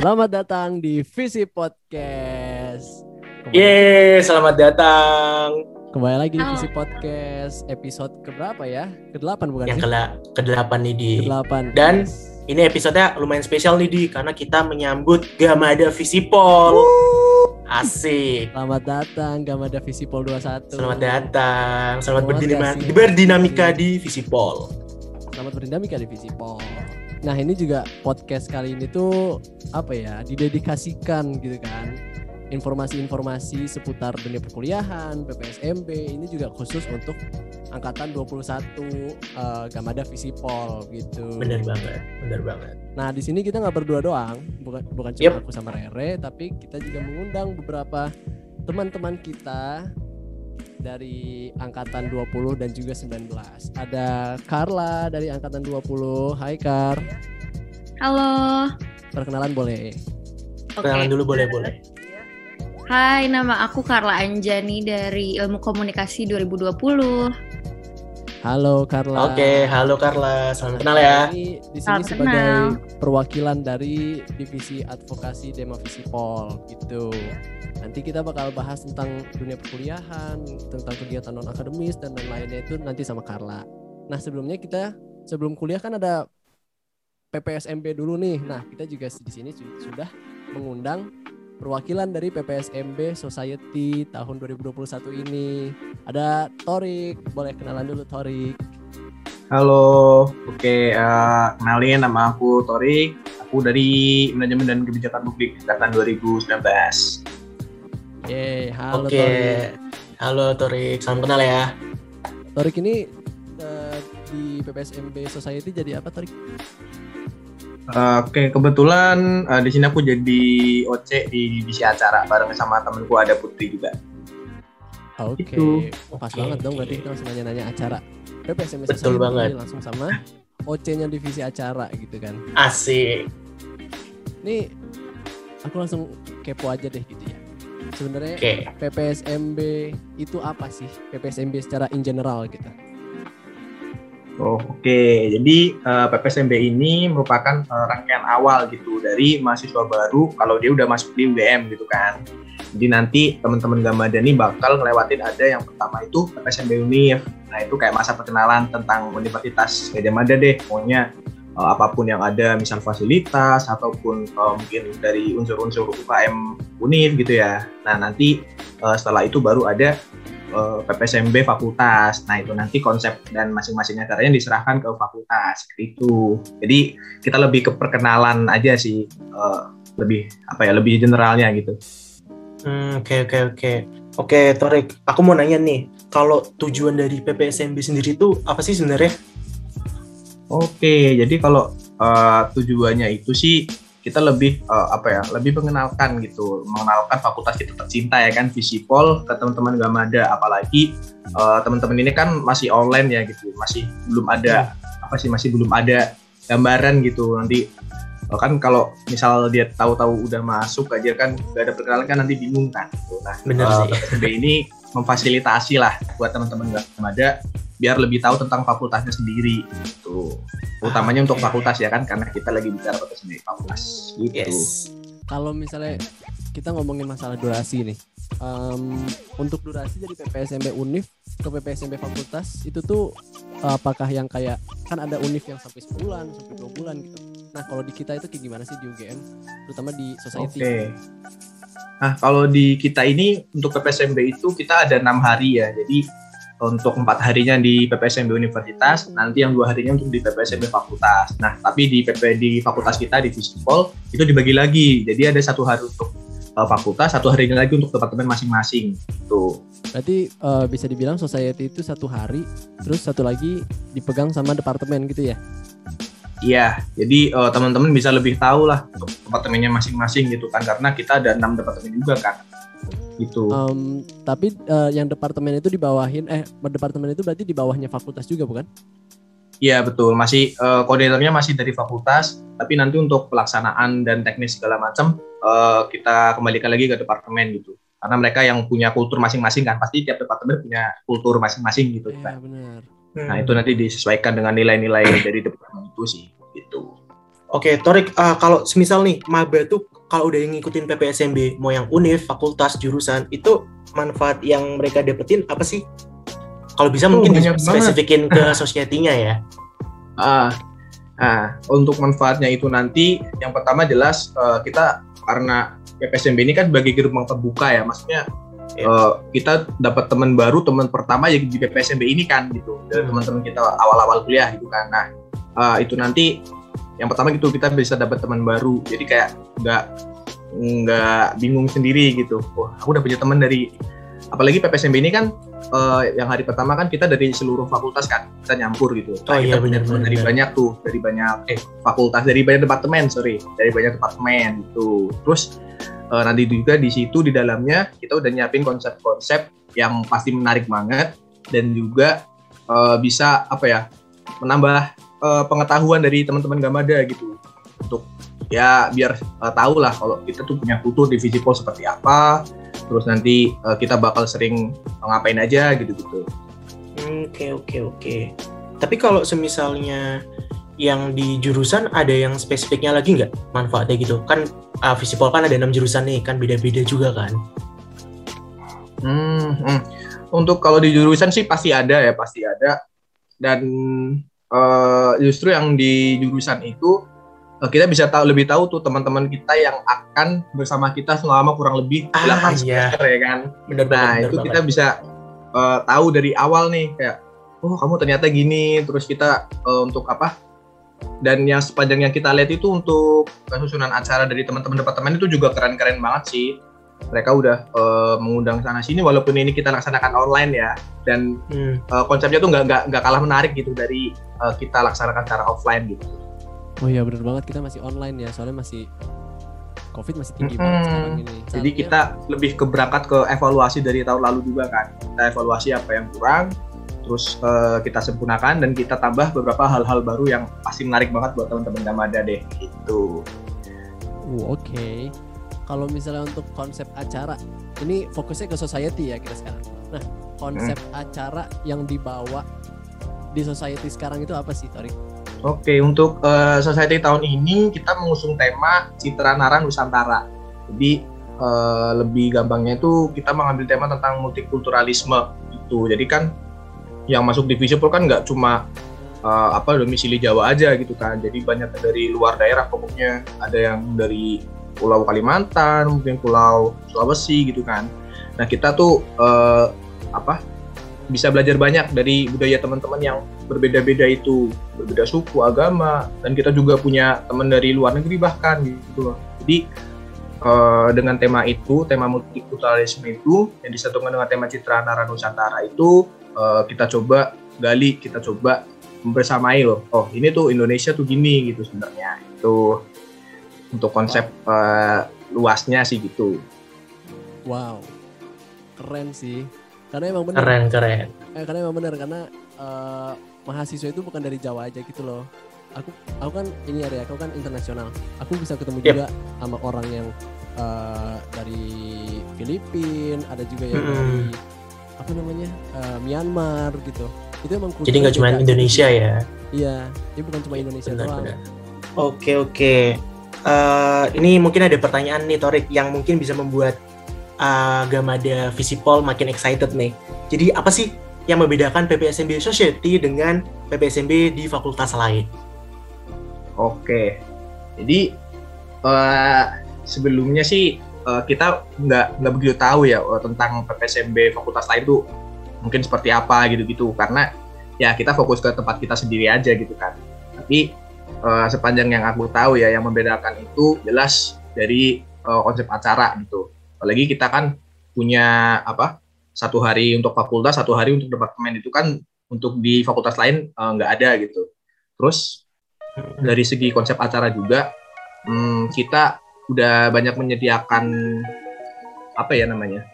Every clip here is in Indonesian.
Selamat datang di Visi Podcast. Kembali, Yeay, selamat datang. kembali lagi di. Visi Podcast episode keberapa ya? Ke-8 bukan Yang sih? ke ke-8 nih di. Ke-8. Dan Yes. ini episodenya lumayan spesial nih di karena kita menyambut Gamada Visipol. Asik. Selamat datang Gamada Visipol 21. Selamat datang. Selamat Selamat berdinamika, berdinamika di Visipol. Selamat berdinamika di Visipol. Nah, ini juga podcast kali ini tuh apa ya? Didedikasikan gitu kan. Informasi-informasi seputar dunia perkuliahan, PPSMB ini juga khusus untuk angkatan 21 eh, Gamada Visipol gitu. Bener banget, bener banget. Nah, di sini kita nggak berdua doang, bukan bukan cuma Yep. aku sama Rere, tapi kita juga mengundang beberapa teman-teman kita dari angkatan 20 dan juga 19. Ada Carla dari angkatan 20. Hai Kar, Halo. perkenalan boleh. Oke. Kenalan dulu boleh-boleh. Hai, nama aku Carla Anjani dari Ilmu Komunikasi 2020. Halo Carla. Oke, halo Carla. Selamat kenal ya. Ini di sini Salam sebagai kenal. perwakilan dari divisi advokasi Dema Visipol gitu. Nanti kita bakal bahas tentang dunia perkuliahan, tentang kegiatan non akademis dan lain-lainnya itu nanti sama Carla. Nah sebelumnya kita sebelum kuliah kan ada PPSMB dulu nih. Nah kita juga di sini su- sudah mengundang perwakilan dari PPSMB Society tahun 2021 ini. Ada Torik, boleh kenalan dulu Torik. Halo, oke, eh, kenalin nama aku Tori, aku dari Manajemen dan Kebijakan Publik angkatan 2019. Yeay, halo Oke. Torik. Halo Torik, salam kenal ya. Torik ini eh, di PPSMB Society jadi apa Torik? Eh, oke, kebetulan eh, di sini aku jadi OC di divisi acara bareng sama temenku ada Putri juga. Oke, Gitu. pas Oke, banget dong berarti kita langsung nanya-nanya acara. PPSMB Betul banget. langsung sama OC-nya divisi acara gitu kan. Asik. Ini aku langsung kepo aja deh gitu ya. Sebenarnya Oke. PPSMB itu apa sih? PPSMB secara in general gitu. Oh, oke, jadi eh, PPSMB ini merupakan eh, rangkaian awal gitu dari mahasiswa baru kalau dia udah masuk di UGM gitu kan. Jadi nanti teman-teman Gamada ini bakal ngelewatin ada yang pertama itu PPSMB Univ. Nah itu kayak masa perkenalan tentang Universitas Gajah Mada deh. Pokoknya eh, apa pun yang ada, misal fasilitas ataupun eh, mungkin dari unsur-unsur UKM Univ gitu ya. Nah nanti eh, setelah itu baru ada eh, PPSMB fakultas. Nah itu nanti konsep dan masing-masing acaranya diserahkan ke fakultas seperti itu. Jadi kita lebih ke perkenalan aja sih, eh, lebih apa ya, lebih generalnya gitu. Hmm, Oke oke oke oke Torik, aku mau nanya nih, kalau tujuan dari PPSMB sendiri itu apa sih sebenarnya? Oke, jadi kalau eh, tujuannya itu sih kita lebih eh, apa ya, lebih mengenalkan gitu, mengenalkan fakultas kita tercinta ya kan, Visipol ke teman-teman Gamada, apalagi eh, teman-teman ini kan masih online ya gitu, masih belum ada apa sih, masih belum ada gambaran gitu. Nanti eh, kan kalau misal dia tahu-tahu udah masuk aja kan gak ada perkenalan kan nanti bingung kan? Gitu. Nah, Bener sih. PPSMB ini memfasilitasi lah buat teman-teman Gamada biar lebih tahu tentang fakultasnya sendiri gitu. Utamanya untuk Oke. fakultas ya kan karena kita lagi bicara PPSMB fakultas gitu. Yes. Kalau misalnya kita ngomongin masalah durasi nih, em, untuk durasi dari PPSMB Univ ke PPSMB Fakultas itu tuh apakah yang kayak kan ada Univ yang sampai sebulan, sampai dua bulan gitu. Nah kalau di kita itu kayak gimana sih di UGM, terutama di society? Oke. Nah, kalau di kita ini untuk PPSMB itu kita ada enam hari ya. Jadi untuk empat harinya di PPSMB Universitas, nanti yang dua harinya untuk di PPSMB Fakultas. Nah, tapi di PP di fakultas kita di Visipol itu dibagi lagi. Jadi ada satu hari untuk uh, fakultas, satu harinya lagi untuk departemen masing-masing. Gitu. Berarti eh, bisa dibilang society itu satu hari, terus satu lagi dipegang sama departemen gitu ya? Iya, jadi uh, teman-teman bisa lebih tahu lah untuk departemennya masing-masing gitu kan, karena kita ada enam departemen juga kan. Gitu. Em, tapi eh, yang departemen itu dibawahin, eh departemen itu berarti di bawahnya fakultas juga bukan? Iya betul, masih eh, koordinatornya masih dari fakultas, tapi nanti untuk pelaksanaan dan teknis segala macam eh, kita kembalikan lagi ke departemen gitu. Karena mereka yang punya kultur masing-masing kan, pasti tiap departemen punya kultur masing-masing gitu Iya kan. benar. Nah itu nanti disesuaikan dengan nilai-nilai dari departemen itu sih, gitu. Oke, Torik, ah, kalau semisal nih maba tuh kalau udah yang ngikutin PPSMB mau yang univ, fakultas, jurusan itu manfaat yang mereka dapetin apa sih? Kalau bisa Oh, mungkin spesifikin ke society-nya ya. Ah, ah, untuk manfaatnya itu nanti yang pertama jelas eh, kita karena PPSMB ini kan sebagai gerbang terbuka ya, maksudnya eh, kita dapat teman baru, teman pertama ya di PPSMB ini kan gitu, dari Hmm. teman-teman kita awal-awal kuliah gitu kan. Nah, eh, itu nanti yang pertama gitu kita bisa dapat teman baru, jadi kayak nggak nggak bingung sendiri gitu. Wah, aku udah punya teman dari apalagi PPSMB ini kan eh, yang hari pertama kan kita dari seluruh fakultas kan kita nyampur gitu. Oh iya, kita punya benar, teman dari banyak tuh, dari banyak eh fakultas, dari banyak departemen sorry, dari banyak departemen gitu. Terus eh, nanti juga di situ di dalamnya kita udah nyiapin konsep-konsep yang pasti menarik banget dan juga eh, bisa apa ya menambah eh, pengetahuan dari teman-teman Gamada gitu untuk ya biar eh, tahu lah kalau kita tuh punya kultur di Visipol seperti apa terus nanti eh, kita bakal sering ngapain aja gitu-gitu Oke oke oke. Tapi kalau semisalnya yang di jurusan ada yang spesifiknya lagi nggak manfaatnya gitu? Kan uh, Visipol kan ada enam jurusan nih, kan beda-beda juga kan. Hmm, hmm. Untuk kalau di jurusan sih pasti ada ya, pasti ada. Dan eh, justru yang di jurusan itu eh, kita bisa tahu lebih tahu tuh teman-teman kita yang akan bersama kita selama kurang lebih Ah, 8 iya. semester ya kan. Bener Nah, banget. itu kita bisa eh, tahu dari awal nih kayak oh kamu ternyata gini, terus kita eh, untuk apa? Dan yang sepanjang yang kita lihat itu untuk susunan acara dari teman-teman departemen itu juga keren-keren banget sih. Mereka udah eh, mengundang sana sini walaupun ini kita laksanakan online ya. Dan Hmm. eh, konsepnya tuh nggak nggak nggak kalah menarik gitu dari eh, kita laksanakan secara offline gitu. Oh iya bener banget kita masih online ya soalnya masih COVID masih tinggi Mm-mm. banget sekarang ini. Jadi Seharusnya- kita lebih ke berangkat ke evaluasi dari tahun lalu juga kan. Kita evaluasi apa yang kurang, terus eh, kita sempurnakan dan kita tambah beberapa hal-hal baru yang pasti menarik banget buat teman-teman Gamada deh. Gitu. Uh, Oke. Kalau misalnya untuk konsep acara, ini fokusnya ke society ya kita sekarang. Nah, konsep acara yang dibawa di society sekarang itu apa sih, Tori? Oke, untuk eh, Society tahun ini kita mengusung tema Citra Nara Nusantara. Jadi eh, lebih gampangnya itu kita mengambil tema tentang multikulturalisme itu. Jadi kan yang masuk divisi Pol kan nggak cuma eh, apa domisili Jawa aja gitu kan. Jadi banyak dari luar daerah pokoknya. Ada yang dari Pulau Kalimantan, mungkin Pulau Sulawesi gitu kan. Nah kita tuh eh, apa bisa belajar banyak dari budaya teman-teman yang berbeda-beda itu. Berbeda suku agama dan kita juga punya teman dari luar negeri bahkan gitu jadi eh, dengan tema itu tema multikulturalisme itu yang disatukan dengan tema Citra Nara Nusantara itu eh, kita coba gali kita coba membersamai loh. Oh ini tuh Indonesia tuh gini gitu sebenarnya itu untuk konsep eh, luasnya sih gitu Wow. Keren sih. Karena emang bener. Keren keren. Eh, karena emang bener karena eh, mahasiswa itu bukan dari Jawa aja gitu loh. Aku aku kan ini area aku kan internasional. Aku bisa ketemu Yep. juga sama orang yang eh, dari Filipina, ada juga yang Mm-mm. dari apa namanya eh, Myanmar gitu. Itu emang Jadi nggak cuma. Indonesia ya. Iya, ini bukan cuma Indonesia doang. Benar-benar. Oke oke. Eh, ini mungkin ada pertanyaan nih Torik yang mungkin bisa membuat uh, Gamada Visipol makin excited nih. Jadi apa sih yang membedakan PPSMB Society dengan PPSMB di fakultas lain? Oke, jadi eh, sebelumnya sih eh, kita nggak nggak begitu tahu ya eh, tentang PPSMB fakultas lain tuh mungkin seperti apa gitu-gitu karena ya kita fokus ke tempat kita sendiri aja gitu kan. Tapi eh, sepanjang yang aku tahu ya yang membedakan itu jelas dari eh, konsep acara gitu. Apalagi kita kan punya apa satu hari untuk fakultas, satu hari untuk departemen itu kan untuk di fakultas lain eh, nggak ada gitu. Terus dari segi konsep acara juga hmm, kita udah banyak menyediakan apa ya namanya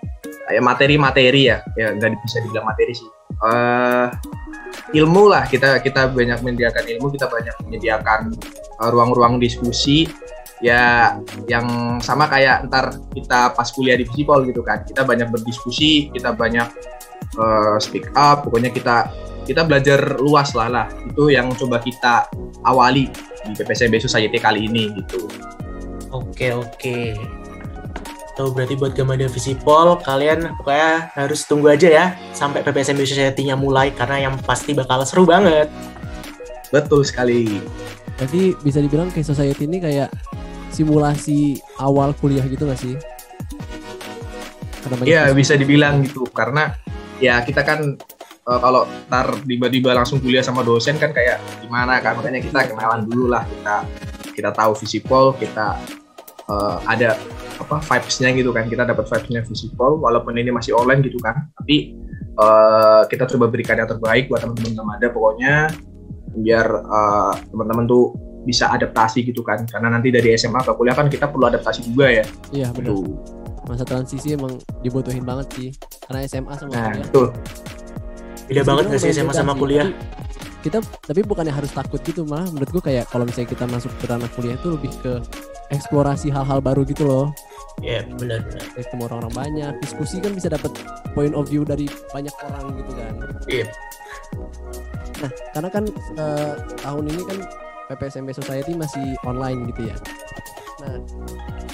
kayak materi-materi ya ya nggak bisa dibilang materi sih Eh, ilmu lah. Kita kita banyak menyediakan ilmu kita banyak menyediakan eh, ruang-ruang diskusi. Ya yang sama kayak ntar kita pas kuliah di Visipol gitu kan. Kita banyak berdiskusi kita banyak eh, speak up. Pokoknya kita kita belajar luas lah lah. Itu yang coba kita awali di PPSMB Society kali ini gitu. Oke oke. Tuh berarti buat Gamada Visipol kalian pokoknya harus tunggu aja ya sampai PPSMB Society-nya mulai karena yang pasti bakal seru banget. Betul sekali. Berarti bisa dibilang kayak society ini kayak simulasi awal kuliah gitu gak sih? Karena banyak Iya bisa dibilang gitu karena ya kita kan eh, kalau ntar tiba-tiba langsung kuliah sama dosen kan kayak gimana kan makanya kita kenalan dulu lah kita kita tahu visipol kita eh, ada apa vibes-nya gitu kan kita dapat vibes-nya visipol walaupun ini masih online gitu kan tapi eh, kita coba berikan yang terbaik buat teman-teman ada pokoknya biar eh, teman-teman tuh bisa adaptasi gitu kan karena nanti dari SMA ke kuliah kan kita perlu adaptasi juga ya Iya benar. gitu. Masa transisi emang dibutuhin banget sih. Karena SMA sama Nah, kuliah. betul. Beda banget gak sih SMA sama sih, kuliah? Tapi Kita tapi bukannya harus takut gitu malah menurut gue kayak kalau misalnya kita masuk ke ranah kuliah itu lebih ke eksplorasi hal-hal baru gitu loh. Iya benar-benar. Ketemu orang-orang banyak, diskusi kan bisa dapat point of view dari banyak orang gitu kan. Iya. Nah, karena kan eh, tahun ini kan PPSMB Society masih online gitu ya. Nah,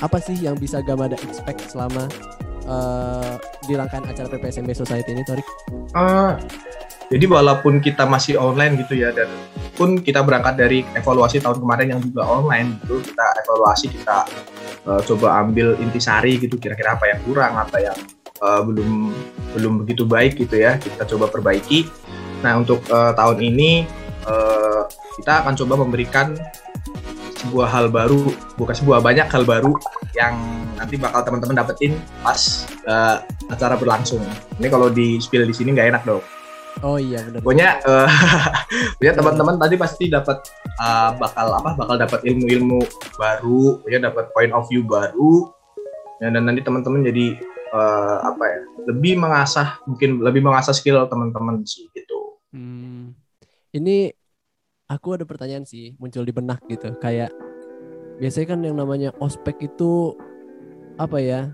apa sih yang bisa Gamada expect selama eh, di rangkaian acara PPSMB Society ini, Torik? Ah, jadi walaupun kita masih online gitu ya dan pun kita berangkat dari evaluasi tahun kemarin yang juga online gitu kita evaluasi kita eh, coba ambil intisari gitu kira-kira apa yang kurang apa yang eh, belum belum begitu baik gitu ya kita coba perbaiki. Nah untuk eh, tahun ini eh, kita akan coba memberikan sebuah hal baru bukan sebuah banyak hal baru yang nanti bakal teman-teman dapetin pas eh, acara berlangsung. Ini kalau di spill di sini nggak enak dong Oh iya benar. pokoknya eh, pokoknya teman-teman tadi pasti dapat eh, bakal apa bakal dapat ilmu-ilmu baru pokoknya dapat point of view baru Ya, dan nanti teman-teman jadi eh, apa ya lebih mengasah mungkin lebih mengasah skill teman-teman sih gitu Hmm, ini aku ada pertanyaan sih muncul di benak gitu kayak biasanya kan yang namanya ospek itu apa ya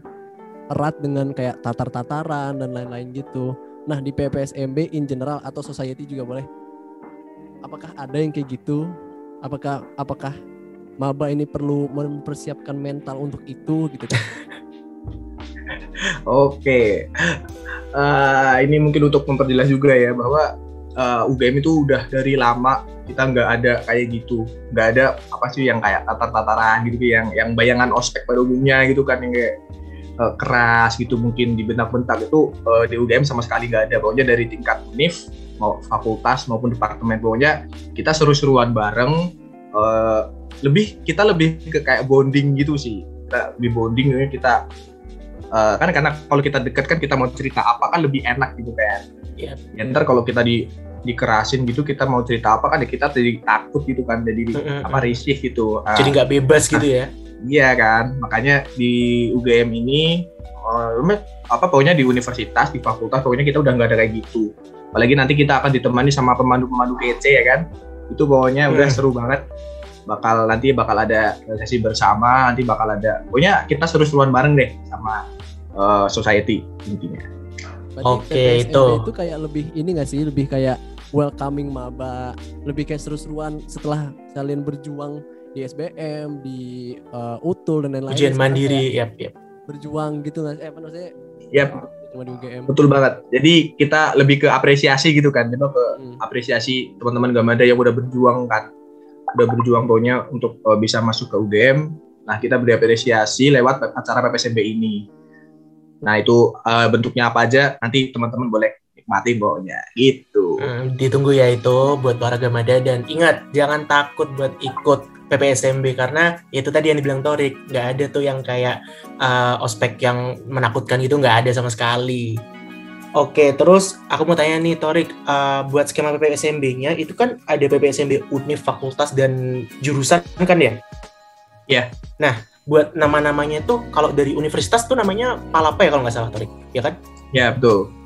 erat dengan kayak tatar-tataran dan lain-lain gitu. Nah di PPSMB in general atau society juga boleh. Apakah ada yang kayak gitu? Apakah apakah maba ini perlu mempersiapkan mental untuk itu gitu kan? Oke, Eh, ini mungkin untuk memperjelas juga ya bahwa eh, UGM itu udah dari lama kita nggak ada kayak gitu, nggak ada apa sih yang kayak tatar-tataran gitu yang yang bayangan ospek pada umumnya gitu kan yang kayak eh, keras gitu mungkin dibentak-bentak itu eh, di UGM sama sekali nggak ada. Pokoknya dari tingkat univ mau fakultas maupun departemen pokoknya kita seru-seruan bareng. eh, lebih kita lebih ke kayak bonding gitu sih. Kita lebih bonding ya, kita Eh, kan karena kalau kita deket kan kita mau cerita apa kan lebih enak gitu kan. Ya, ntar kalau kita di dikerasin gitu kita mau cerita apa kan ya kita jadi takut gitu kan jadi apa risih gitu. Ah, Jadi nggak bebas gitu ya? Iya kan makanya di UGM ini eh, apa pokoknya di universitas di fakultas pokoknya kita udah nggak ada kayak gitu. Apalagi nanti kita akan ditemani sama pemandu-pemandu kece ya kan. Itu pokoknya udah Hmm. seru banget. Bakal nanti bakal ada sesi bersama, nanti bakal ada pokoknya kita seru-seruan bareng deh sama eh, society intinya. Oke, PPSMB itu. itu kayak lebih ini gak sih? Lebih kayak welcoming maba, lebih kayak seru-seruan setelah kalian berjuang di SBM, di uh, UTUL dan lain-lain. Ujian mandiri, kayak yap, yap. Berjuang gitu nggak? Eh, maksudnya? Yap. Cuma di UGM. Betul banget. Jadi kita lebih ke apresiasi gitu kan. Kita ke Hmm. apresiasi teman-teman Gamada yang udah berjuang kan. Udah berjuang pokoknya untuk uh, bisa masuk ke UGM. Nah, kita beri apresiasi lewat acara PPSMB ini. Nah, itu uh, bentuknya apa aja nanti teman-teman boleh nikmati pokoknya gitu. Hmm, ditunggu ya itu buat para Gamada dan ingat jangan takut buat ikut PPSMB karena itu tadi yang dibilang Torik nggak ada tuh yang kayak uh, ospek yang menakutkan gitu nggak ada sama sekali. Oke, terus aku mau tanya nih Torik, uh, buat skema PPSMB-nya itu kan ada PPSMB Univ Fakultas dan jurusan kan ya? Iya. Nah, buat nama-namanya tuh kalau dari universitas tuh namanya Palapa ya kalau nggak salah Torik, ya kan? Ya, betul.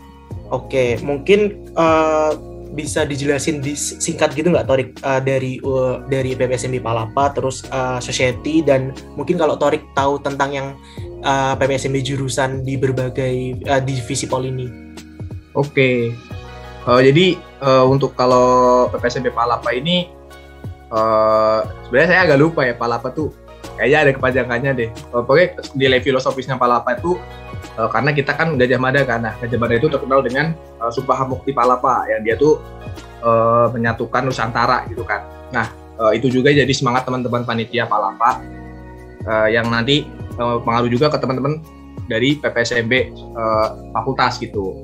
Oke, mungkin eh, bisa dijelasin di singkat gitu nggak Torik eh, dari eh, dari PPSMB Palapa terus eh, Society dan mungkin kalau Torik tahu tentang yang eh, PPSMB jurusan di berbagai eh, divisi pol ini. Oke. Eh, jadi eh, untuk kalau PPSMB Palapa ini eh sebenarnya saya agak lupa ya Palapa tuh kayaknya ada kepanjangannya deh. Uh, pokoknya nilai filosofisnya Palapa itu uh, karena kita kan Gajah Mada kan. Nah, Gajah Mada itu terkenal dengan uh, Sumpah Mukti Palapa yang dia tuh uh, menyatukan Nusantara gitu kan. Nah, uh, itu juga jadi semangat teman-teman panitia Palapa uh, yang nanti uh, pengaruh juga ke teman-teman dari PPSMB uh, fakultas gitu.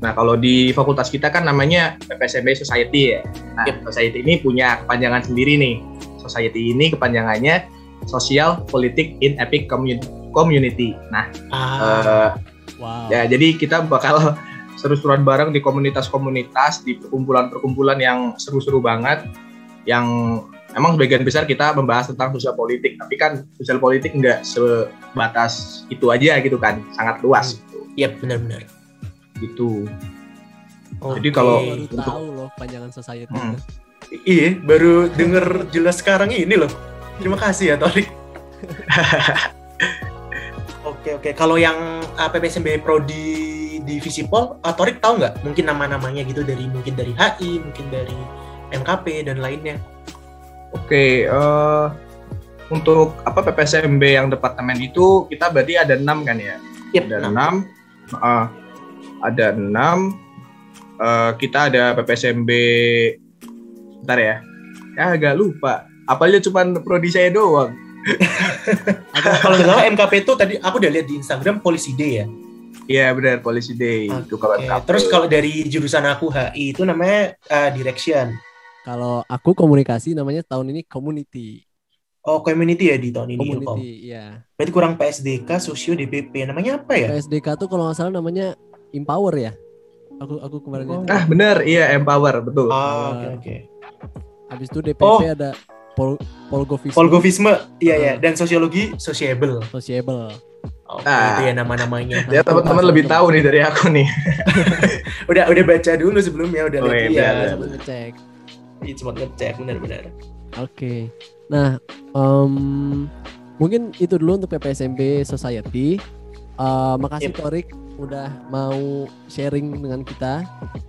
Nah, kalau di fakultas kita kan namanya PPSMB Society ya. Nah, yep. Society ini punya kepanjangan sendiri nih. Society ini kepanjangannya Social Politik in Epic Community. Nah, ah. uh, wow. ya jadi kita bakal seru-seruan bareng di komunitas-komunitas, di perkumpulan-perkumpulan yang seru-seru banget, yang emang sebagian besar kita membahas tentang sosial politik, tapi kan sosial politik nggak sebatas itu aja gitu kan, sangat luas. Iya, yep, benar-benar gitu. Okay. Jadi kalau baru untuk tahu loh panjangan society. Hmm. Iya, baru denger jelas sekarang ini loh. Terima kasih ya Torik. oke oke. Kalau yang uh, PPSMB Prodi Divisi Pol, uh, Torik tahu nggak? Mungkin nama-namanya gitu dari mungkin dari HI, mungkin dari MKP dan lainnya. Oke, uh, untuk apa PPSMB yang departemen itu kita berarti ada enam kan ya? Yep, ada enam. Uh, ada enam uh, kita ada PPSMB bentar ya ya agak lupa apalnya cuma prodi saya doang kalau salah MKP itu tadi aku udah lihat di Instagram Polisi Day ya Iya benar Polisi Day okay. itu kalau MKP. Terus kalau dari jurusan aku HI itu namanya uh, Direction. Kalau aku komunikasi namanya tahun ini Community. Oh, community ya di tahun ini. Community, iya. Berarti kurang PSDK, Sosio, DPP. Namanya apa ya? PSDK tuh kalau nggak salah namanya empower ya aku aku kemarin oh. ah benar iya empower betul ah oke oke okay. habis itu DPP oh. ada pol polgovisme polgovisme iya ya dan sosiologi sociable sociable Oke, okay, nah, itu ya nama-namanya. Ya teman-teman lebih tahu nih dari aku nih. udah udah baca dulu sebelumnya udah oh, lihat ya. Sempat ngecek. Iya, sempat ngecek benar-benar. Oke. Okay. Nah, um, mungkin itu dulu untuk PPSMB Society. Uh, makasih yep. Torik udah mau sharing dengan kita.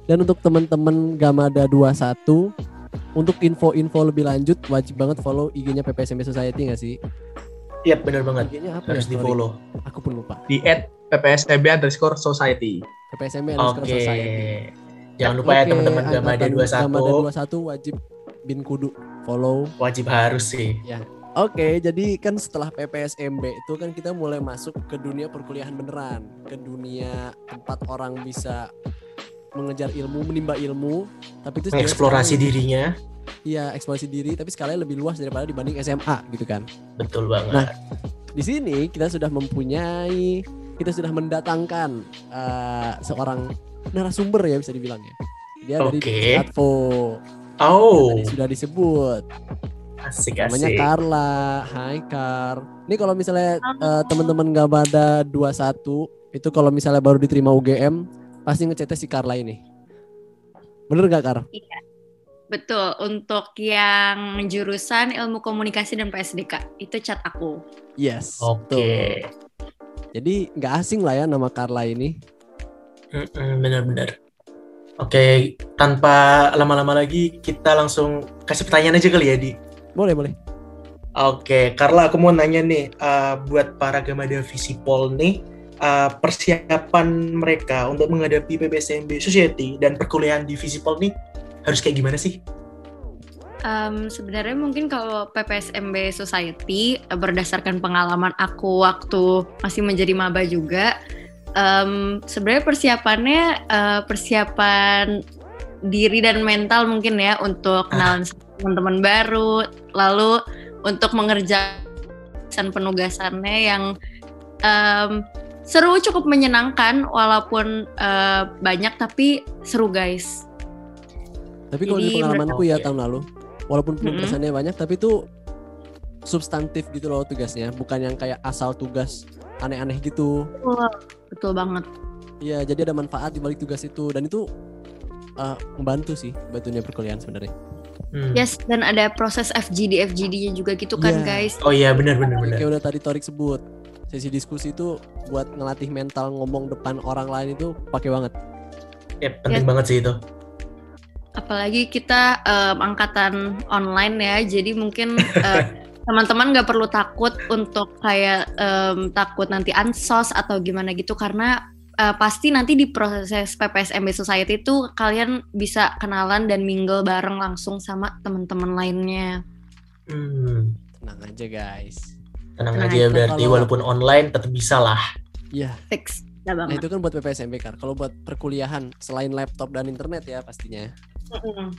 Dan untuk teman-teman Gamada 21 untuk info-info lebih lanjut wajib banget follow IG-nya PPSMB Society nggak sih? Iya benar banget. IG-nya apa Harus ya? di follow. Aku pun lupa. Di at PPSMB underscore Society. PPSMB underscore okay. Society. Jangan lupa okay. ya teman-teman Gamada 21. Gamada 21 wajib bin kudu follow. Wajib harus sih. Ya. Oke, jadi kan setelah PPSMB itu kan kita mulai masuk ke dunia perkuliahan beneran, ke dunia tempat orang bisa mengejar ilmu, menimba ilmu, tapi itu eksplorasi dirinya. Iya, eksplorasi diri, tapi sekalian lebih luas daripada dibanding SMA gitu kan. Betul banget. Nah, di sini kita sudah mempunyai, kita sudah mendatangkan uh, seorang narasumber ya bisa dibilang ya. Dia okay. dari Advo. Oh. sudah disebut. Asik, Namanya asik. Carla. Hai Kar. Ini kalau misalnya uh, teman-teman gak pada 21 itu kalau misalnya baru diterima UGM pasti ngecetnya si Carla ini. Bener gak Kar? Iya. Betul, untuk yang jurusan ilmu komunikasi dan PSDK itu chat aku. Yes. Oke. Okay. Jadi nggak asing lah ya nama Carla ini. Bener-bener. Oke, okay, tanpa lama-lama lagi kita langsung kasih pertanyaan aja kali ya di boleh, boleh. Oke, Carla aku mau nanya nih, uh, buat para Gamada Visipol nih, uh, persiapan mereka untuk menghadapi PPSMB Society dan perkuliahan di Visipol nih harus kayak gimana sih? Um, sebenarnya mungkin kalau PPSMB Society berdasarkan pengalaman aku waktu masih menjadi maba juga, um, sebenarnya persiapannya uh, persiapan diri dan mental mungkin ya untuk ah. kenalan ah teman-teman baru, lalu untuk mengerjakan penugasannya yang um, seru cukup menyenangkan walaupun uh, banyak tapi seru guys. Tapi kalau di pengalamanku ya tahun lalu, walaupun penugasannya mm -hmm. banyak tapi itu substantif gitu loh tugasnya, bukan yang kayak asal tugas aneh-aneh gitu. Betul, betul banget. Iya, jadi ada manfaat di balik tugas itu dan itu uh, membantu sih batunya perkuliahan sebenarnya. Hmm. Yes, dan ada proses FGD FGD-nya juga gitu kan, yeah. guys. Oh iya, benar benar benar. Kayak udah tadi Torik sebut. Sesi diskusi itu buat ngelatih mental ngomong depan orang lain itu pakai banget. Ya, penting yes. banget sih itu. Apalagi kita um, angkatan online ya, jadi mungkin uh, teman-teman nggak perlu takut untuk kayak em, takut nanti ansos atau gimana gitu karena eh, pasti nanti di proses PPSMB Society itu kalian bisa kenalan dan mingle bareng langsung sama teman-teman lainnya. Hmm, Tenang aja guys. Tenang Tenang aja berarti Kalau- walaupun online tetap bisa lah. Iya. Fix. Ya Nah banget. itu kan buat PPSMB kan. Kalau buat perkuliahan selain laptop dan internet ya pastinya. Mm-mm.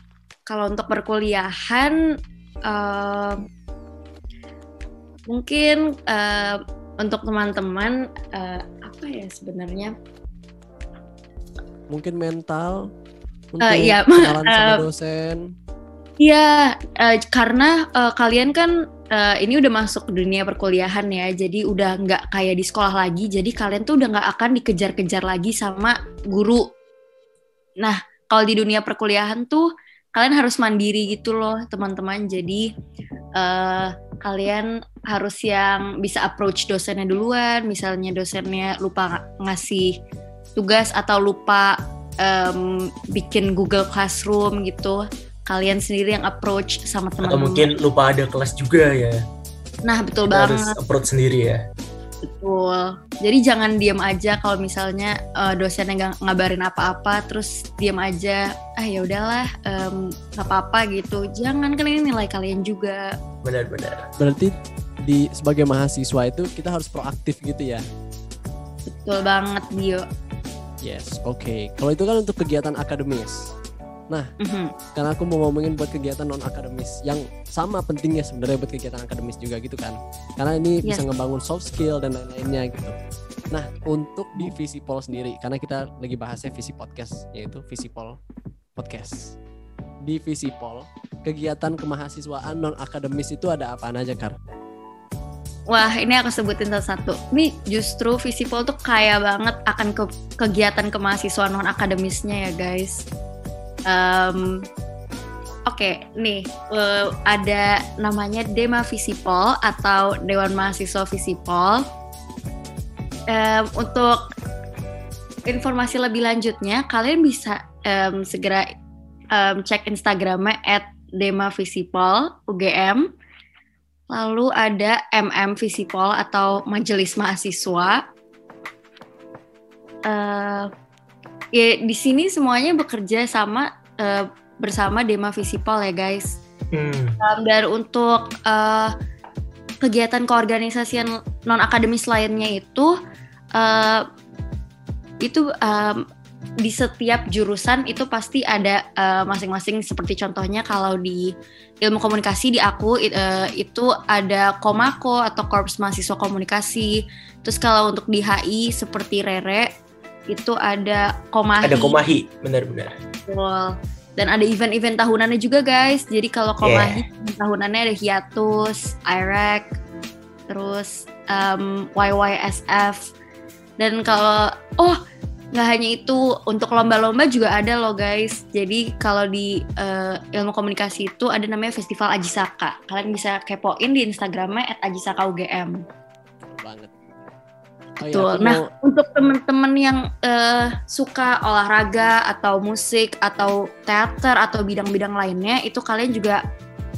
Kalau untuk perkuliahan, eh, mungkin eh, untuk teman-teman eh, apa ya sebenarnya? Mungkin mental untuk Eh, iya, kenalan sama dosen. Iya, eh, karena eh, kalian kan eh, ini udah masuk dunia perkuliahan ya, jadi udah nggak kayak di sekolah lagi. Jadi kalian tuh udah nggak akan dikejar-kejar lagi sama guru. Nah, kalau di dunia perkuliahan tuh kalian harus mandiri gitu loh, teman-teman. Jadi eh, kalian harus yang bisa approach dosennya duluan. Misalnya dosennya lupa ng- ngasih tugas atau lupa em, bikin Google Classroom gitu kalian sendiri yang approach sama Atau teman-teman. mungkin lupa ada kelas juga ya. Nah, betul Kita harus banget, approach sendiri ya. betul. Jadi jangan diam aja kalau misalnya eh, dosennya nggak ngabarin apa-apa, terus diam aja. Ah ya udahlah, nggak apa-apa gitu. Jangan kan ini nilai kalian juga. Benar-benar. Berarti di sebagai mahasiswa itu kita harus proaktif gitu ya. Betul banget, Dio. Yes, oke. Kalau itu kan untuk kegiatan akademis. Mhm. Karena aku mau ngomongin buat kegiatan non akademis yang sama pentingnya sebenarnya buat kegiatan akademis juga gitu kan. Karena ini bisa Yes. ngebangun soft skill dan lain-lainnya gitu. Nah, untuk di Visipol sendiri karena kita lagi bahasnya Visi Podcast yaitu Visipol Podcast. Di Visipol, kegiatan kemahasiswaan non akademis itu ada apa aja, Kar? Wah, ini aku sebutin satu-satu. Ini justru Visipol tuh kaya banget akan ke kegiatan kemahasiswaan non akademisnya ya guys. Em, Oke, nih eh, ada namanya Dema Visipol atau Dewan Mahasiswa Visipol. Em, untuk informasi lebih lanjutnya, kalian bisa em, segera em, cek Instagramnya @demavisipol UGM. Lalu ada MM Visipol atau Majelis Mahasiswa. Eh, ya di sini semuanya bekerja sama eh, bersama Dema Visipol ya guys. Hmm. Um, dan untuk eh, kegiatan keorganisasian non akademis lainnya itu eh, itu em, di setiap jurusan itu pasti ada masing-masing seperti contohnya kalau di ilmu komunikasi di aku it- eh, itu ada Komako atau Korps Mahasiswa Komunikasi. Terus kalau untuk di HI seperti Rere itu ada Komahi. Ada komahi, benar-benar. Betul. Dan ada event-event tahunannya juga guys. Jadi kalau Komahi tahunannya ada Hiatus, IREC, terus um, YYSF. Dan kalau oh nggak hanya itu untuk lomba-lomba juga ada loh guys. Jadi kalau di eh, ilmu komunikasi itu ada namanya Festival Ajisaka. Kalian bisa kepoin di Instagramnya @ajisakaugm. banget. Oh iya, Betul. Nah, mau- untuk teman-teman yang eh, suka olahraga atau musik atau teater atau bidang-bidang lainnya, itu kalian juga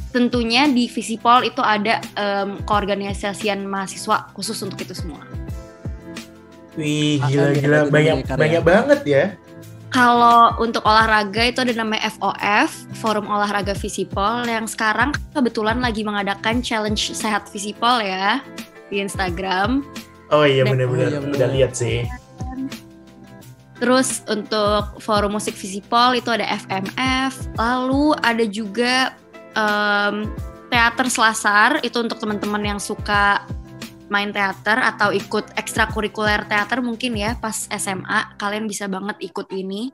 tentunya di Visipol itu ada em, keorganisasian mahasiswa khusus untuk itu semua. Wih, gila-gila banyak banyak banget ya. Kalau untuk olahraga itu ada namanya FOF, Forum Olahraga Visipol, yang sekarang kebetulan lagi mengadakan challenge sehat Visipol ya di Instagram. Oh iya benar-benar Oh iya, benar. udah lihat sih. Terus untuk forum musik Visipol itu ada FMF, lalu ada juga em, teater Selasar itu untuk teman-teman yang suka main teater atau ikut ekstrakurikuler teater mungkin ya pas SMA kalian bisa banget ikut ini.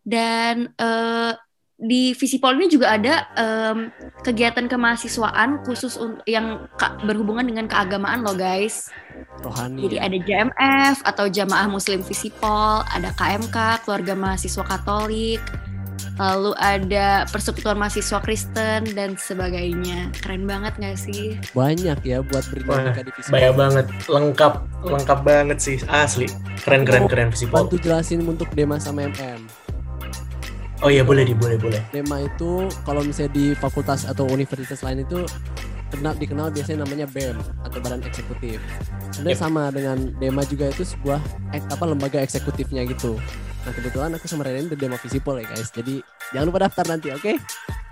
Dan eh, di Visipol ini juga ada em, kegiatan kemahasiswaan khusus yang berhubungan dengan keagamaan loh guys. rohani. Jadi ya. ada JMF atau Jamaah Muslim Visipol, ada KMK, Keluarga Mahasiswa Katolik, lalu ada Persekutuan Mahasiswa Kristen dan sebagainya. Keren banget gak sih? banyak ya buat berdinamika di Visipol. Banyak banget, lengkap, lengkap banget sih asli. Keren keren keren Visipol. Bantu jelasin untuk Dema sama MM. Oh iya boleh di boleh boleh. Dema itu kalau misalnya di fakultas atau universitas lain itu kenal dikenal biasanya namanya BEM atau Badan Eksekutif. Sebenarnya Yep. sama dengan Dema juga itu sebuah ek, apa lembaga eksekutifnya gitu. Nah kebetulan aku sama Renen di Dema Visipol ya guys. Jadi jangan lupa daftar nanti, oke?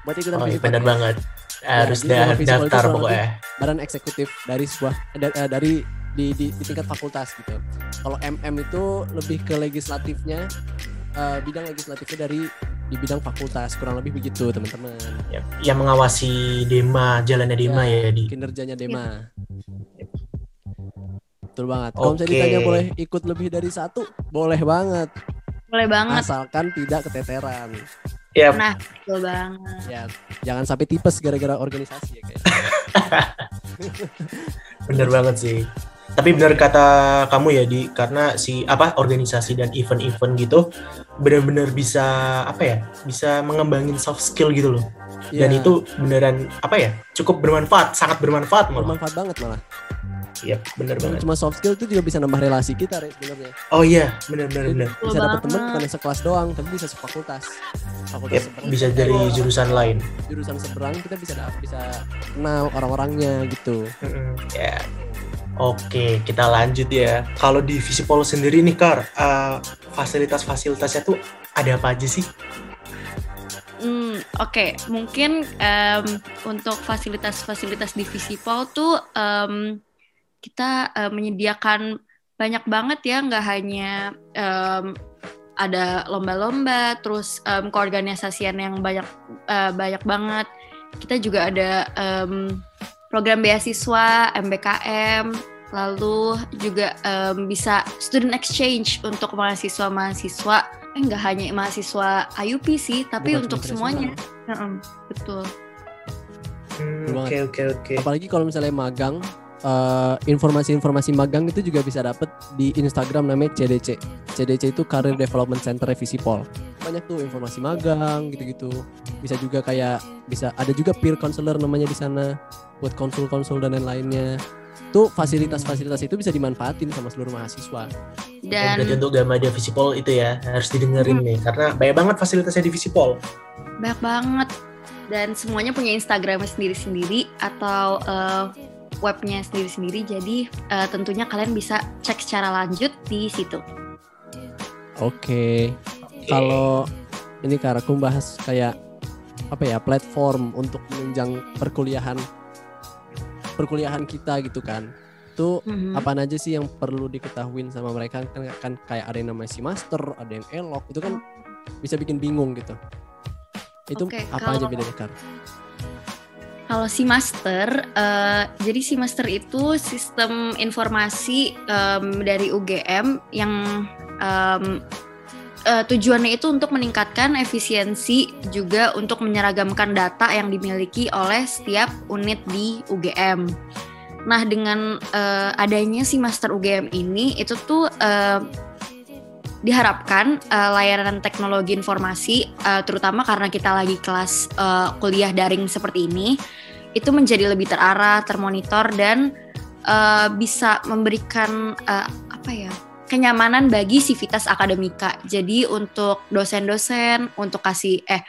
Buat ikutan Oh, iya, benar banget. Harus dah Dema Visipol itu daftar pokoknya. Badan eksekutif dari sebuah eh, da- eh, dari di, di, di tingkat fakultas gitu. Kalau MM itu lebih ke legislatifnya eh, bidang legislatifnya dari di bidang fakultas kurang lebih begitu teman-teman. Ya, yang mengawasi Dema, jalannya Dema ya, di. kinerjanya Dema. Betul banget. Kalau misalnya ditanya boleh ikut lebih dari satu, boleh banget. Boleh banget. Asalkan tidak keteteran. Ya, Nah, betul banget. Ya, jangan sampai tipes gara-gara organisasi ya guys. bener banget sih. Tapi bener kata kamu ya di karena si apa organisasi dan event-event gitu benar-benar bisa apa ya bisa mengembangin soft skill gitu loh. Dan Ya, itu beneran apa ya cukup bermanfaat, sangat bermanfaat malah. bermanfaat banget malah. Iya bener banget. Cuma soft skill itu juga bisa nambah relasi kita Re, sebenarnya. Oh iya bener bener bener. Bisa dapet teman banget. bukan sekelas doang, tapi bisa sefakultas. Fakultas Yep, seberang, bisa dari jurusan lain. jurusan seberang kita bisa bisa kenal orang-orangnya gitu. Mm-mm, Ya. Oke, kita lanjut ya. Kalau di Visipol sendiri nih, Kar, eh, fasilitas-fasilitasnya tuh ada apa aja sih? Hmm, oke. Mungkin em, untuk fasilitas-fasilitas di Visipol tuh em, kita em, menyediakan banyak banget ya, nggak hanya em, ada lomba-lomba, terus em, keorganisasian yang banyak eh, banyak banget. Kita juga ada em, program beasiswa, MBKM, lalu juga em, bisa student exchange untuk mahasiswa-mahasiswa. Eh, nggak hanya mahasiswa IUP sih, tapi Bukan untuk semuanya. Heeh, betul. Hmm, Oke, oke, oke. Apalagi kalau misalnya magang, eh, informasi-informasi magang itu juga bisa dapet di Instagram namanya CDC. CDC itu Career Development Center Visipol. Banyak tuh informasi magang gitu-gitu. Bisa juga kayak bisa ada juga peer counselor namanya di sana buat konsul-konsul dan lain-lainnya. Tuh fasilitas-fasilitas itu bisa dimanfaatin sama seluruh mahasiswa. Dan Berarti untuk Gamada Visipol itu ya harus didengerin nih karena banyak banget fasilitasnya di Visipol. banyak banget. Dan semuanya punya Instagramnya sendiri-sendiri atau eh, webnya sendiri-sendiri. Jadi eh, tentunya kalian bisa cek secara lanjut di situ. Oke. Kalau ini karena aku bahas kayak apa ya platform untuk menunjang perkuliahan perkuliahan kita gitu kan. Itu Mhm. apa aja sih yang perlu diketahuin sama mereka kan, kan kayak ada yang namanya si master, ada yang elok itu kan bisa bikin bingung gitu. Itu Oke, apa aja kalau- bedanya Kar? Kalau si master, eh, jadi si master itu sistem informasi em, dari UGM yang em, eh, tujuannya itu untuk meningkatkan efisiensi juga untuk menyeragamkan data yang dimiliki oleh setiap unit di UGM. Nah dengan eh, adanya si master UGM ini itu tuh eh, diharapkan eh, layanan teknologi informasi eh, terutama karena kita lagi kelas eh, kuliah daring seperti ini itu menjadi lebih terarah, termonitor dan eh, bisa memberikan eh, apa ya kenyamanan bagi sivitas akademika. Jadi untuk dosen-dosen untuk kasih eh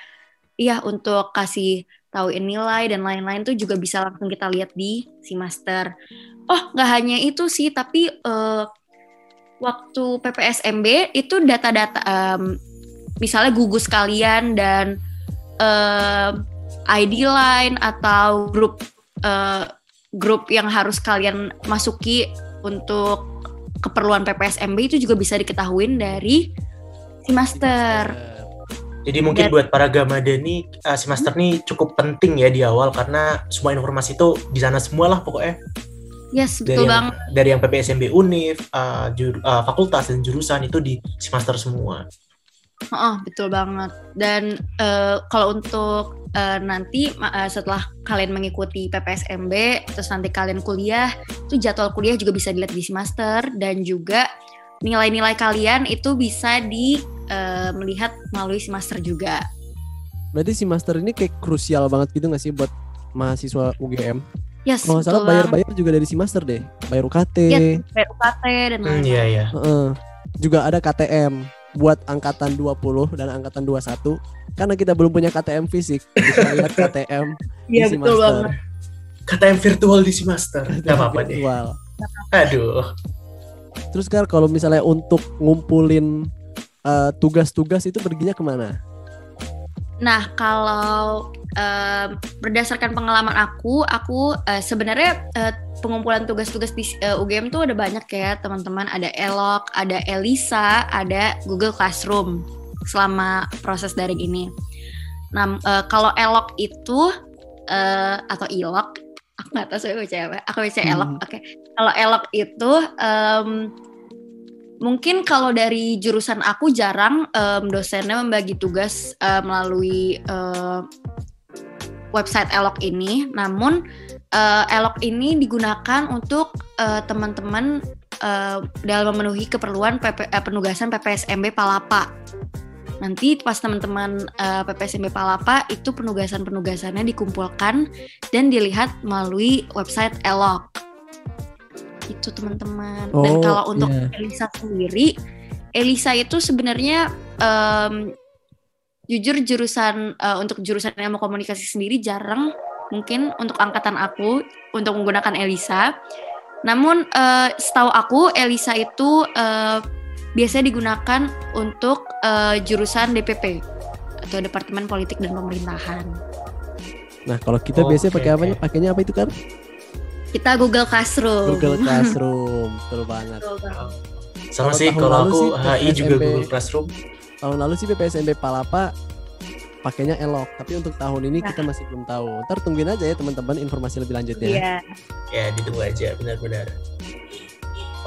iya untuk kasih tauin nilai dan lain-lain tuh juga bisa langsung kita lihat di si master. Oh nggak hanya itu sih tapi eh, waktu PPSMB itu data-data em, misalnya gugus kalian dan em, ID line atau grup eh, grup yang harus kalian masuki untuk keperluan PPSMB itu juga bisa diketahuin dari si master. Jadi mungkin Dan- buat para Gamada nih eh, si master nih cukup penting ya di awal karena semua informasi itu di sana semua lah pokoknya Yes, dari betul yang, banget. dari yang PPSMB Univ, eh, jur- eh, fakultas dan jurusan itu di si master semua. Heeh, betul banget. Dan eh, kalau untuk eh, nanti eh, setelah kalian mengikuti PPSMB, terus nanti kalian kuliah, itu jadwal kuliah juga bisa dilihat di semester dan juga nilai-nilai kalian itu bisa di eh, melihat melalui semester juga. Berarti si master ini kayak krusial banget gitu gak sih buat mahasiswa UGM? Yes, Kalau nggak salah bayar-bayar juga dari si master deh. Bayar UKT. Yes. Bayar UKT dan Hmm, lain-lain. iya iya. Heeh. Juga ada KTM buat angkatan 20 dan angkatan 21 karena kita belum punya KTM fisik bisa lihat KTM Iya, betul banget. KTM virtual di semester. Gak apa-apa deh. Aduh. Terus kan kalau misalnya untuk ngumpulin eh, tugas-tugas itu perginya ke mana? Nah, kalau em, berdasarkan pengalaman aku, aku eh, sebenarnya eh, pengumpulan tugas-tugas di eh, UGM tuh ada banyak ya, teman-teman. Ada Elok, ada Elisa, ada Google Classroom selama proses daring ini. Nah, eh, kalau Elok itu eh, atau Ilok, aku nggak tahu saya baca apa. Aku baca Elok. Hmm. Oke. Kalau Elok itu em, mungkin kalau dari jurusan aku jarang em, dosennya membagi tugas eh, melalui eh, website Elok ini. Namun eh, Elok ini digunakan untuk eh, teman-teman eh, dalam memenuhi keperluan PP, eh, penugasan PPSMB Palapa. Nanti pas teman-teman eh, PPSMB Palapa itu penugasan-penugasannya dikumpulkan dan dilihat melalui website Elok. Itu teman-teman. Dan Oh, kalau untuk iya. Elisa sendiri, Elisa itu sebenarnya em, jujur jurusan eh, untuk jurusan ilmu komunikasi sendiri jarang mungkin untuk angkatan aku untuk menggunakan Elisa. Namun eh, setahu aku Elisa itu eh, biasanya digunakan untuk eh, jurusan DPP atau Departemen Politik dan Pemerintahan. Nah, kalau kita biasanya Oke, pakai apa? oke. Pakainya apa itu kan? Kita Google Classroom. Google Classroom, betul banget. Sama sih kalau aku sih HI juga PPSMB. Google Classroom. Tahun lalu sih PPSMB Palapa pakainya Elok, tapi untuk tahun ini kita masih belum tahu. Ntar tungguin aja ya teman-teman informasi lebih lanjutnya. Iya. Ya ditunggu aja benar-benar.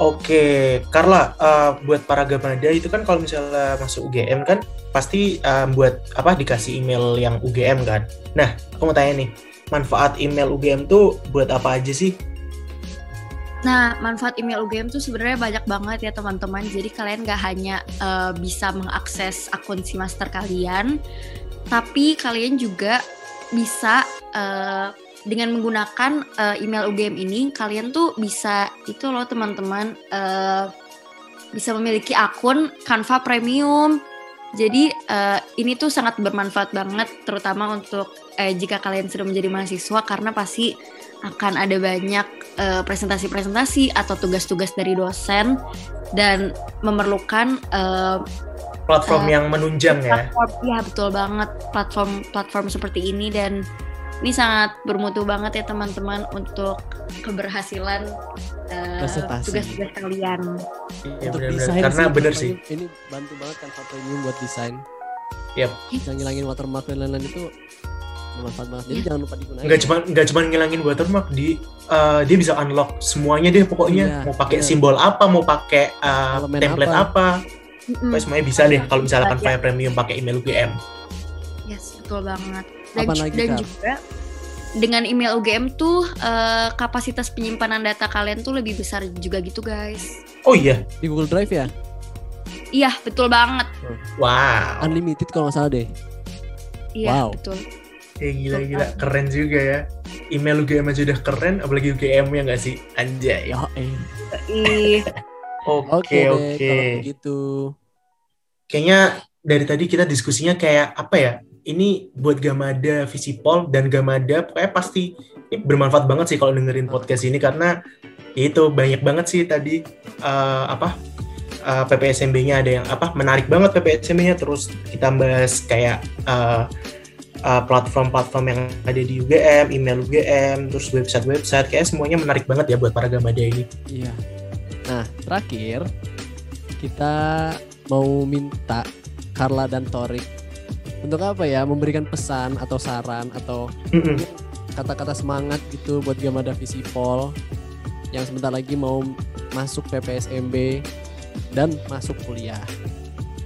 Oke, Carla, eh, buat para gamada itu kan kalau misalnya masuk UGM kan pasti eh, buat apa dikasih email yang UGM kan. Nah, aku mau tanya nih, manfaat email UGM tuh buat apa aja sih? Nah, manfaat email UGM tuh sebenarnya banyak banget ya teman-teman. Jadi kalian gak hanya eh, bisa mengakses akun Simaster kalian, tapi kalian juga bisa eh, dengan menggunakan eh, email UGM ini, kalian tuh bisa itu loh teman-teman eh, bisa memiliki akun Canva Premium. Jadi eh, ini tuh sangat bermanfaat banget, terutama untuk eh, jika kalian sudah menjadi mahasiswa karena pasti akan ada banyak eh, presentasi-presentasi atau tugas-tugas dari dosen dan memerlukan eh, Platform Eh, yang menunjang ya. platform ya betul banget platform platform seperti ini dan ini sangat bermutu banget ya teman-teman untuk keberhasilan eh, tugas-tugas kalian. Iya Untuk benar-benar. desain Karena sih, bener sih. ini- bantu banget kan Premium buat desain. Yap. Bisa ngilangin watermark dan lain-lain itu bermanfaat banget. Jadi jangan lupa digunakan. Nggak cuma nggak cuma ngilangin watermark di eh, dia bisa unlock semuanya deh pokoknya. Iya, mau pakai bener. simbol apa, mau pakai Elemen template apa. apa, Mm-mm. pokoknya semuanya bisa deh kalau misalkan Iya. Fire Premium pakai email UGM. Yes, betul banget. Dan, Apa ju- lagi, dan juga dengan email UGM tuh eh, kapasitas penyimpanan data kalian tuh lebih besar juga gitu guys. Oh iya, Di Google Drive ya, Iya, betul banget. wow. unlimited kalau nggak salah deh. Iya, Wow. betul. Ya gila gila keren juga ya. Email UGM aja udah keren, apalagi UGM ya nggak sih? Anjay. Ya, eh. Ih, Oke oke. kalau begitu. Kayaknya dari tadi kita diskusinya kayak apa ya? Ini buat Gamada Visipol dan Gamada pokoknya pasti ini bermanfaat banget sih kalau dengerin podcast ini karena ya itu banyak banget sih tadi eh, apa eh, PPSMB-nya ada yang apa menarik banget PPSMB-nya terus kita bahas kayak eh, eh, platform-platform yang ada di UGM, email UGM, terus website-website kayak semuanya menarik banget ya buat para Gamada ini. Iya. Nah, terakhir kita mau minta Carla dan Torik untuk apa ya memberikan pesan atau saran atau kata-kata semangat gitu buat Gamada Visipol yang sebentar lagi mau masuk PPSMB dan masuk kuliah.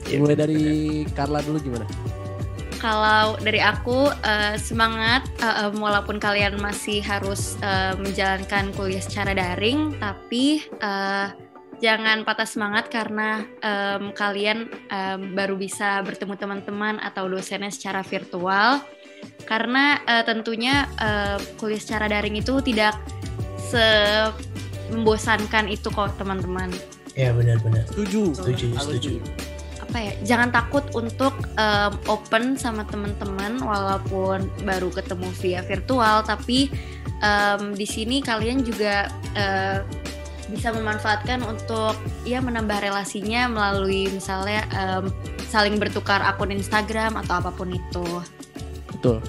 Iya, Mulai dari Carla dulu gimana? Kalau dari aku eh, semangat em, walaupun kalian masih harus eh, menjalankan kuliah secara daring, tapi eh, jangan patah semangat karena em, kalian em, baru bisa bertemu teman-teman atau dosennya secara virtual. Karena eh, tentunya eh, kuliah secara daring itu tidak se membosankan itu kok teman-teman. Ya benar-benar. Setuju. Setuju, setuju. apa ya jangan takut untuk em, open sama teman-teman walaupun baru ketemu via virtual tapi em, di sini kalian juga eh, bisa memanfaatkan untuk ya menambah relasinya melalui misalnya em, saling bertukar akun Instagram atau apa pun itu. Betul.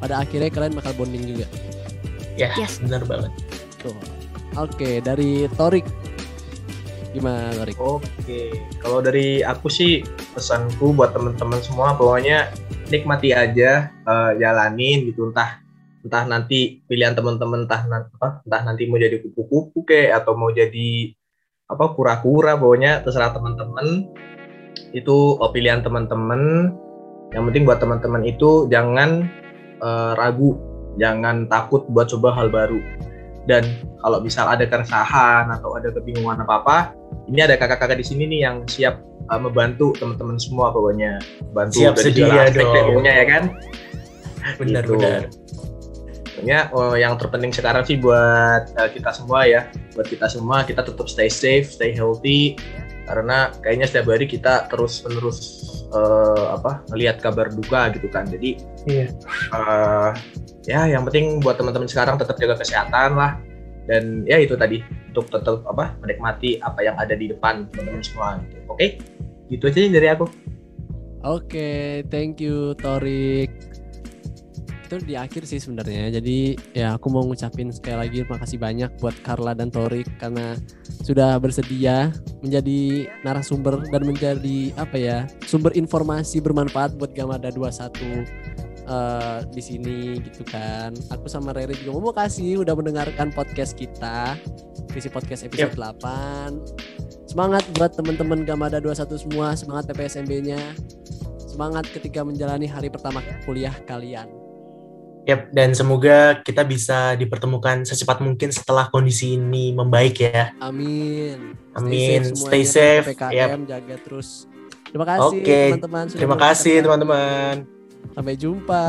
Pada akhirnya kalian bakal bonding juga. Ya, Yes. benar banget. Tuh. Oke, dari Torik. Gimana Torik? Oke, kalau dari aku sih pesanku buat teman-teman semua pokoknya nikmati aja, eh, jalanin gitu entah entah nanti pilihan teman-teman entah apa, entah nanti mau jadi kupu-kupu kayak atau mau jadi apa kura-kura pokoknya terserah teman-teman itu eh, pilihan teman-teman yang penting buat teman-teman itu jangan eh, ragu jangan takut buat coba hal baru dan kalau misal ada keresahan atau ada kebingungan apa apa ini ada kakak-kakak di sini nih yang siap uh, membantu teman-teman semua pokoknya bantu Siap dari sedia dong. ya kan Benar Gitu. benar. Pokoknya oh, yang terpenting sekarang sih buat uh, kita semua ya buat kita semua kita tetap stay safe stay healthy karena kayaknya setiap hari kita terus menerus uh, apa melihat kabar duka gitu kan jadi Iya. uh, ya yang penting buat teman-teman sekarang tetap jaga kesehatan lah dan ya itu tadi untuk tetap apa menikmati apa yang ada di depan teman-teman semua gitu. oke gitu aja dari aku Oke, thank you Torik. Itu di akhir sih sebenarnya. Jadi ya aku mau ngucapin sekali lagi makasih banyak buat Carla dan Torik karena sudah bersedia menjadi narasumber dan menjadi apa ya sumber informasi bermanfaat buat Gamada 21 eh, di sini gitu kan. Aku sama Rere juga mau kasih udah mendengarkan podcast kita, visi podcast episode 8. Semangat buat teman-teman Gamada 21 semua, semangat PPSMB-nya semangat ketika menjalani hari pertama kuliah kalian. Yap, dan semoga kita bisa dipertemukan secepat mungkin setelah kondisi ini membaik ya. Amin. Amin. semuanya, Stay safe. PPKM Yap. jaga terus. Terima kasih teman-teman. sudah Terima kasih teman-teman. Sampai jumpa.